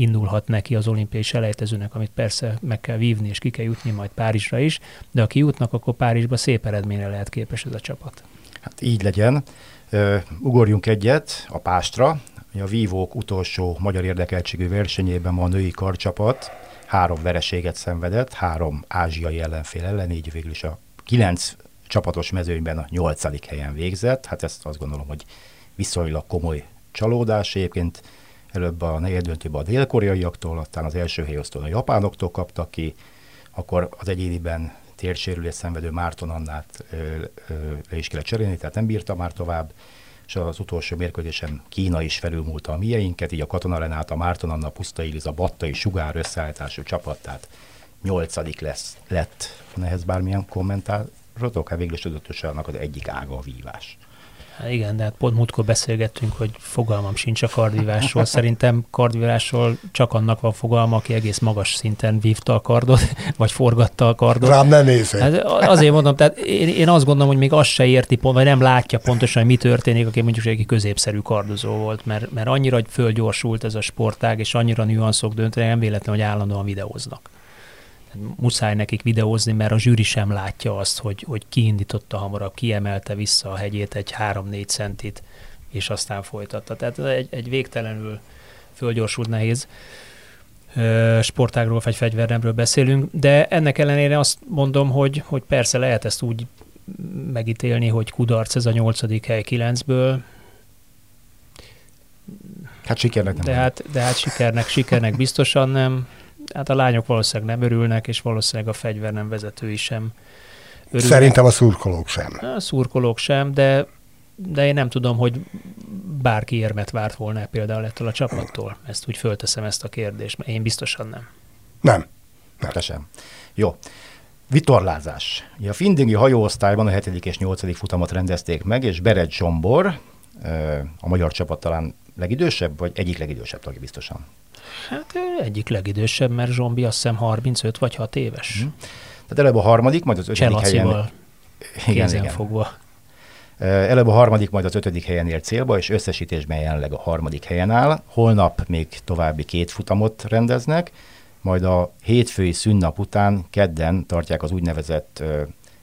indulhat neki az olimpiai selejtezőnek, amit persze meg kell vívni, és ki kell jutni majd Párizsra is, de aki jutnak, akkor Párizsba szép eredményre lehet képes ez a csapat. Hát így legyen. Ugorjunk egyet a Pástra. A vívók utolsó magyar érdekeltségű versenyében ma a női karcsapat három vereséget szenvedett, három ázsiai ellenfél ellen, így végül is a kilenc csapatos mezőnyben a nyolcadik helyen végzett. Hát ezt azt gondolom, hogy viszonylag komoly csalódás. Egyébként előbb a negyeddöntőben a dél-koreaiaktól, aztán az első helyosztón a japánoktól kaptak ki, akkor az egyéniben térsérülés szenvedő Márton Annát ö, ö, le is kellett cserélni, tehát nem bírta már tovább, és az utolsó mérkőzésen Kína is felülmúlta a mieinket, így a Katona Renát, a Márton Anna, Puszta Iliza, Battai, Sugár összeállítású csapat, tehát nyolcadik lesz, lett. Van ehhez bármilyen kommentárotok? Hát végül is annak az egyik ága a vívás. Hát igen, de hát pont múltkor beszélgettünk, hogy fogalmam sincs a kardvívásról. Szerintem kardvívásról csak annak van fogalma, aki egész magas szinten vívta a kardot, vagy forgatta a kardot. Rám ne nézhet. Hát azért mondom, tehát én, én azt gondolom, hogy még azt se érti pont, vagy nem látja pontosan, hogy mi történik, aki mondjuk egy középszerű kardozó volt, mert, mert annyira, hogy fölgyorsult ez a sportág, és annyira nüanszok döntenek, nem véletlen, hogy állandóan videóznak muszáj nekik videózni, mert a zsűri sem látja azt, hogy, hogy kiindította hamarabb, kiemelte vissza a hegyét egy 3-4 centit, és aztán folytatta. Tehát egy, egy végtelenül fölgyorsult nehéz sportágról vagy fegyvernemről beszélünk, de ennek ellenére azt mondom, hogy, hogy persze lehet ezt úgy megítélni, hogy kudarc ez a nyolcadik hely kilencből. Hát sikernek nem. De hát, de hát sikernek, sikernek biztosan nem hát a lányok valószínűleg nem örülnek, és valószínűleg a fegyver nem vezetői sem örülnek. Szerintem a szurkolók sem. A szurkolók sem, de, de én nem tudom, hogy bárki érmet várt volna például ettől a csapattól. Ezt úgy fölteszem ezt a kérdést, mert én biztosan nem. Nem. nem. Te sem. Jó. Vitorlázás. A Findingi hajóosztályban a 7. és 8. futamat rendezték meg, és Bered Zsombor, a magyar csapat talán legidősebb, vagy egyik legidősebb tagja biztosan. Hát egyik legidősebb, mert Zsombi azt hiszem 35 vagy 6 éves. Mm. Tehát előbb a harmadik, majd az ötödik helyen. igen, igen. fogva. Előbb a harmadik, majd az ötödik helyen ér célba, és összesítésben jelenleg a harmadik helyen áll. Holnap még további két futamot rendeznek, majd a hétfői szünnap után kedden tartják az úgynevezett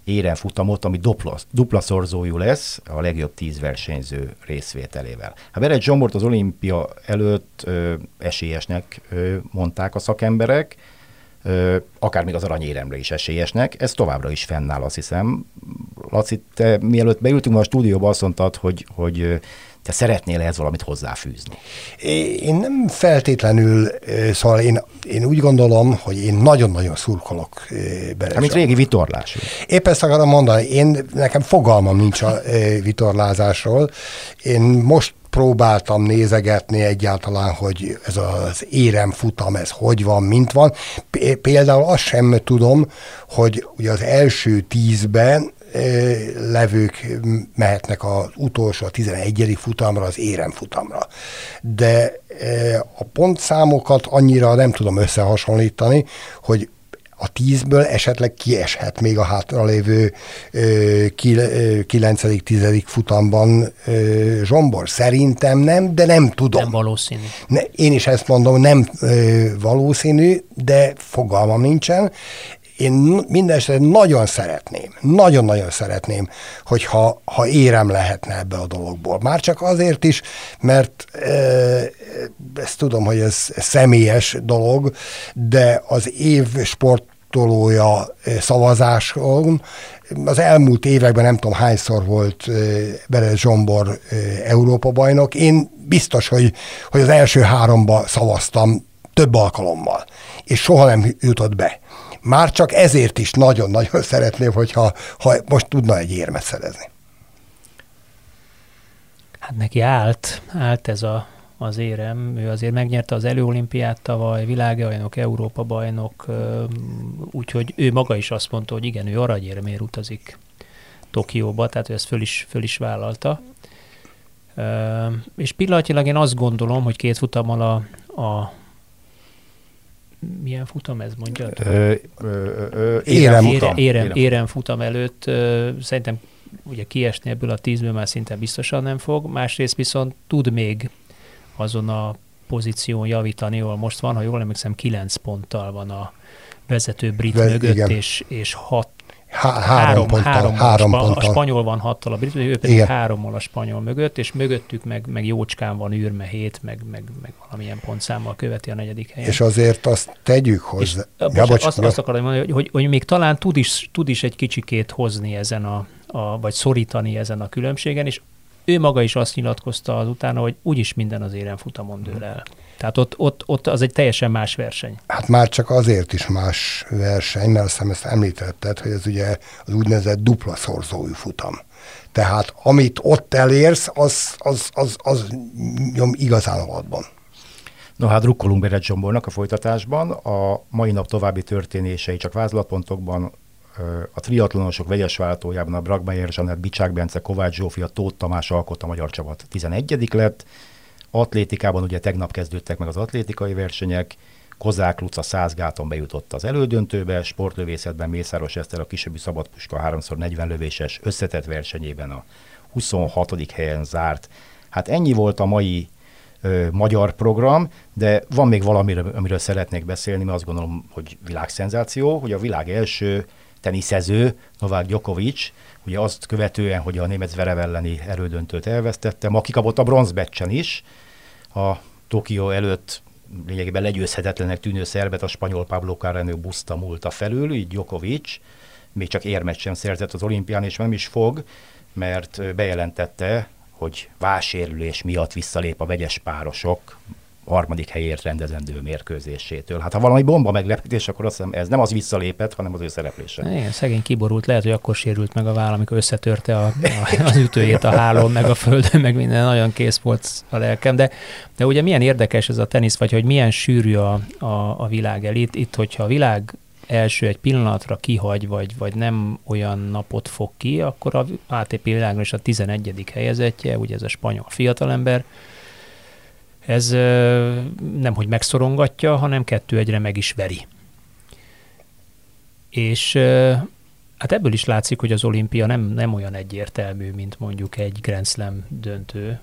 éren futamot, ami dupla, dupla szorzójú lesz a legjobb tíz versenyző részvételével. Hát Beret Zsombort az olimpia előtt ö, esélyesnek ö, mondták a szakemberek, ö, akár még az aranyéremre is esélyesnek, ez továbbra is fennáll, azt hiszem. Laci, te mielőtt beültünk a stúdióba, azt mondtad, hogy, hogy te szeretnél ehhez valamit hozzáfűzni? Én nem feltétlenül, szóval én, én úgy gondolom, hogy én nagyon-nagyon szurkolok bele. Hát, mint régi vitorlás. Épp ezt akarom mondani, én, nekem fogalmam nincs a vitorlázásról. Én most próbáltam nézegetni egyáltalán, hogy ez az érem futam, ez hogy van, mint van. Például azt sem tudom, hogy ugye az első tízben levők mehetnek az utolsó, a 11. futamra, az érem futamra. De a pontszámokat annyira nem tudom összehasonlítani, hogy a tízből esetleg kieshet még a hátralévő kilencedik, tizedik futamban Zsombor. Szerintem nem, de nem tudom. Nem valószínű. Ne, én is ezt mondom, nem ö, valószínű, de fogalmam nincsen én mindenesetre nagyon szeretném, nagyon-nagyon szeretném, hogyha ha érem lehetne ebbe a dologból. Már csak azért is, mert e, ezt tudom, hogy ez személyes dolog, de az év sportolója e, szavazáson az elmúlt években nem tudom hányszor volt e, Bere Zsombor e, Európa bajnok. Én biztos, hogy, hogy az első háromba szavaztam több alkalommal, és soha nem jutott be már csak ezért is nagyon-nagyon szeretném, hogyha ha most tudna egy érmet szerezni. Hát neki állt, állt ez a, az érem. Ő azért megnyerte az előolimpiát tavaly, világbajnok, Európa bajnok, úgyhogy ő maga is azt mondta, hogy igen, ő aranyérmért utazik Tokióba, tehát ő ezt föl is, föl is vállalta. És pillanatilag én azt gondolom, hogy két futammal a, a milyen futam ez, mondja? érem, futam. Érem, érem futam előtt szerintem ugye kiesni ebből a tízből már szinte biztosan nem fog, másrészt viszont tud még azon a pozíción javítani, ahol most van, ha jól emlékszem, kilenc ponttal van a vezető brit Ve, mögött, igen. és, és hat Há, három, három, ponttal, három, három a, ponttal. a spanyol van hattal, a brit, ő pedig Igen. hárommal a spanyol mögött, és mögöttük meg, meg jócskán van űrme hét, meg, meg, meg valamilyen pontszámmal követi a negyedik helyen. És azért azt tegyük hozzá. És, ja, bocs, azt, azt akarom mondani, hogy, hogy, még talán tud is, tud is egy kicsikét hozni ezen a, a, vagy szorítani ezen a különbségen, és ő maga is azt nyilatkozta azután, hogy úgyis minden az éren futamon dől el. Tehát ott, ott, ott az egy teljesen más verseny. Hát már csak azért is más verseny, mert azt hiszem ezt említetted, hogy ez ugye az úgynevezett dupla szorzói futam. Tehát amit ott elérsz, az, az, az, az nyom igazán alatban. No hát rukkolunk Beret Zsombornak a folytatásban. A mai nap további történései csak vázlatpontokban a triatlonosok vegyes váltójában a Bragmeier Zsanett, Bicsák Bence, Kovács Zsófia, Tóth Tamás alkot a magyar csapat 11 lett, Atlétikában ugye tegnap kezdődtek meg az atlétikai versenyek, Kozák Luca 100 gáton bejutott az elődöntőbe, sportlövészetben Mészáros Eszter a kisebbi szabadpuska 3x40 lövéses összetett versenyében a 26. helyen zárt. Hát ennyi volt a mai ö, magyar program, de van még valami, amiről szeretnék beszélni, mert azt gondolom, hogy világszenzáció, hogy a világ első teniszező, Novák Djokovic, ugye azt követően, hogy a német Zverev elleni erődöntőt elvesztette, aki kapott a bronzbecsen is, a Tokió előtt lényegében legyőzhetetlenek tűnő szerbet a spanyol Pablo Carreño buszta múlta felül, így Djokovic még csak érmet sem szerzett az olimpián, és nem is fog, mert bejelentette, hogy vásérülés miatt visszalép a vegyes párosok harmadik helyért rendezendő mérkőzésétől. Hát ha valami bomba meglepetés, akkor azt hiszem ez nem az visszalépett, hanem az ő szereplése. Igen, szegény kiborult, lehet, hogy akkor sérült meg a váll, amikor összetörte a, a, az ütőjét a hálón, meg a földön, meg minden, nagyon kész volt a lelkem. De, de ugye milyen érdekes ez a tenisz, vagy hogy milyen sűrű a, a, a világ elit. Itt, hogyha a világ első egy pillanatra kihagy, vagy, vagy nem olyan napot fog ki, akkor a ATP világon is a 11. helyezettje, ugye ez a spanyol fiatalember, ez nem hogy megszorongatja, hanem kettő egyre meg is veri. És Hát ebből is látszik, hogy az olimpia nem, nem olyan egyértelmű, mint mondjuk egy Grand Slam döntő.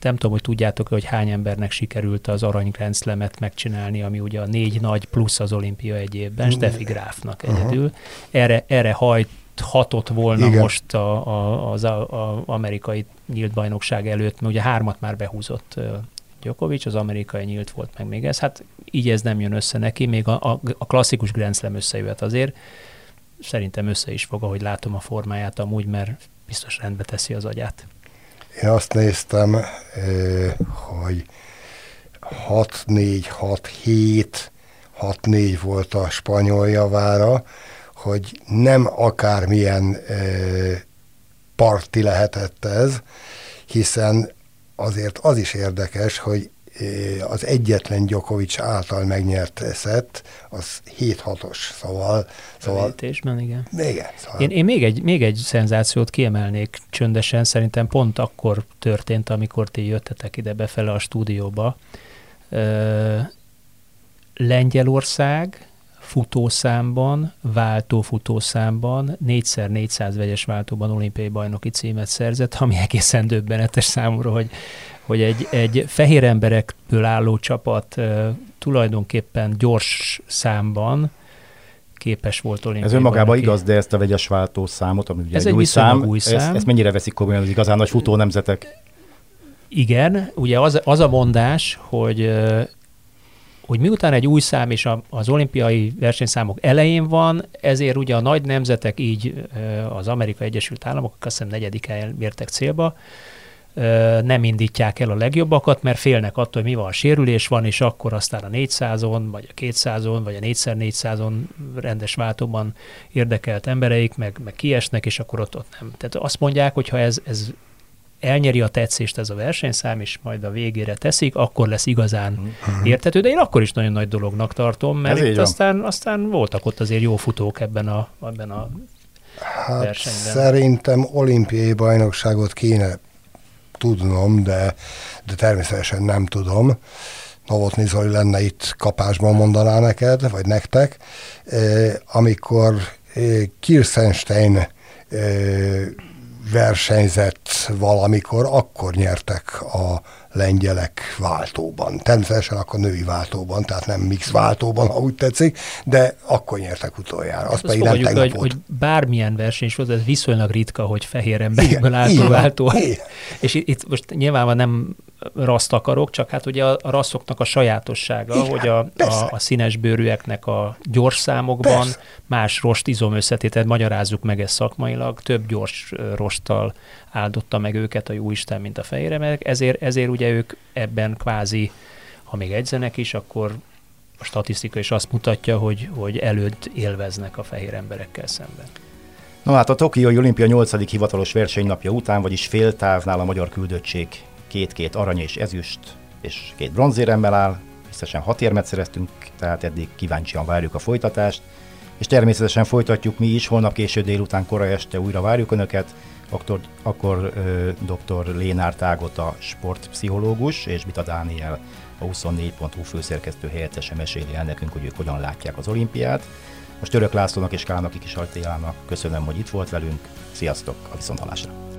Nem tudom, hogy tudjátok, hogy hány embernek sikerült az arany Grand Slam-et megcsinálni, ami ugye a négy nagy plusz az olimpia egy évben, Steffi Grafnak egyedül. Erre, erre hajt hatott volna Igen. most a, a, az a, a amerikai nyílt bajnokság előtt, mert ugye hármat már behúzott Djokovic, az amerikai nyílt volt meg még ez. Hát így ez nem jön össze neki, még a, a, a klasszikus Grand Slam összejöhet azért. Szerintem össze is fog, ahogy látom a formáját amúgy, mert biztos rendbe teszi az agyát. Én azt néztem, hogy 6-4, 6-7, 6-4 volt a spanyol javára, hogy nem akármilyen parti lehetett ez, hiszen azért az is érdekes, hogy az egyetlen Djokovic által megnyert szett, az 7-6-os, szóval... szóval igen. Igen. Szóval. Én, én még, egy, még egy szenzációt kiemelnék csöndesen, szerintem pont akkor történt, amikor ti jöttetek ide befele a stúdióba. Ö, Lengyelország futószámban, váltó futószámban, 4x400 vegyes váltóban olimpiai bajnoki címet szerzett, ami egészen döbbenetes számomra, hogy, hogy egy, egy fehér emberekből álló csapat uh, tulajdonképpen gyors számban képes volt olimpiai Ez önmagában bajnoki. igaz, de ezt a vegyes váltó számot, ami ugye Ez egy, egy új szám, új szám. Ezt, ezt mennyire veszik komolyan az igazán nagy futó nemzetek? Igen, ugye az, az a mondás, hogy hogy miután egy új szám és az olimpiai versenyszámok elején van, ezért ugye a nagy nemzetek, így az Amerikai Egyesült Államok, azt hiszem negyedik helyen mértek célba, nem indítják el a legjobbakat, mert félnek attól, hogy mi van, sérülés van, és akkor aztán a 400-on, vagy a 200-on, vagy a 4x400-on rendes váltóban érdekelt embereik, meg, meg kiesnek, és akkor ott, ott nem. Tehát azt mondják, hogy ha ez, ez elnyeri a tetszést ez a versenyszám, és majd a végére teszik, akkor lesz igazán uh-huh. értető, de én akkor is nagyon nagy dolognak tartom, mert itt aztán, aztán voltak ott azért jó futók ebben a, ebben a hát versenyben. Szerintem olimpiai bajnokságot kéne tudnom, de, de természetesen nem tudom. Novotny Zoli lenne itt kapásban mondaná neked, vagy nektek, eh, amikor eh, Kirstenstein eh, versenyzett valamikor, akkor nyertek a lengyelek váltóban. Természetesen akkor női váltóban, tehát nem mix váltóban, ha úgy tetszik, de akkor nyertek utoljára. Azt, pedig nem tegnap hogy, hogy bármilyen verseny is volt, ez viszonylag ritka, hogy fehér emberekből álló váltó. És itt most nyilván nem raszt akarok, csak hát ugye a, a rasszoknak a sajátossága, Igen, hogy a, a, a színes bőrűeknek a gyors számokban persze. más rost izom összetételt, magyarázzuk meg ezt szakmailag, több gyors rosttal áldotta meg őket a jóisten, mint a fehér emberek, ezért, ezért ugye ők ebben kvázi, ha még egyzenek is, akkor a statisztika is azt mutatja, hogy, hogy előtt élveznek a fehér emberekkel szemben. Na hát a Tokiói Olimpia 8. hivatalos versenynapja után, vagyis fél távnál a magyar küldöttség két-két arany és ezüst és két bronzéremmel áll, összesen hat érmet szereztünk, tehát eddig kíváncsian várjuk a folytatást, és természetesen folytatjuk mi is, holnap késő délután, kora este újra várjuk Önöket, akkor, akkor dr. Lénár Tágot a sportpszichológus, és Bita Dániel a 24.hu főszerkesztő helyettese meséli el nekünk, hogy ők hogyan látják az olimpiát. Most Török Lászlónak és Kának Kisartélának köszönöm, hogy itt volt velünk. Sziasztok, a viszontalásra!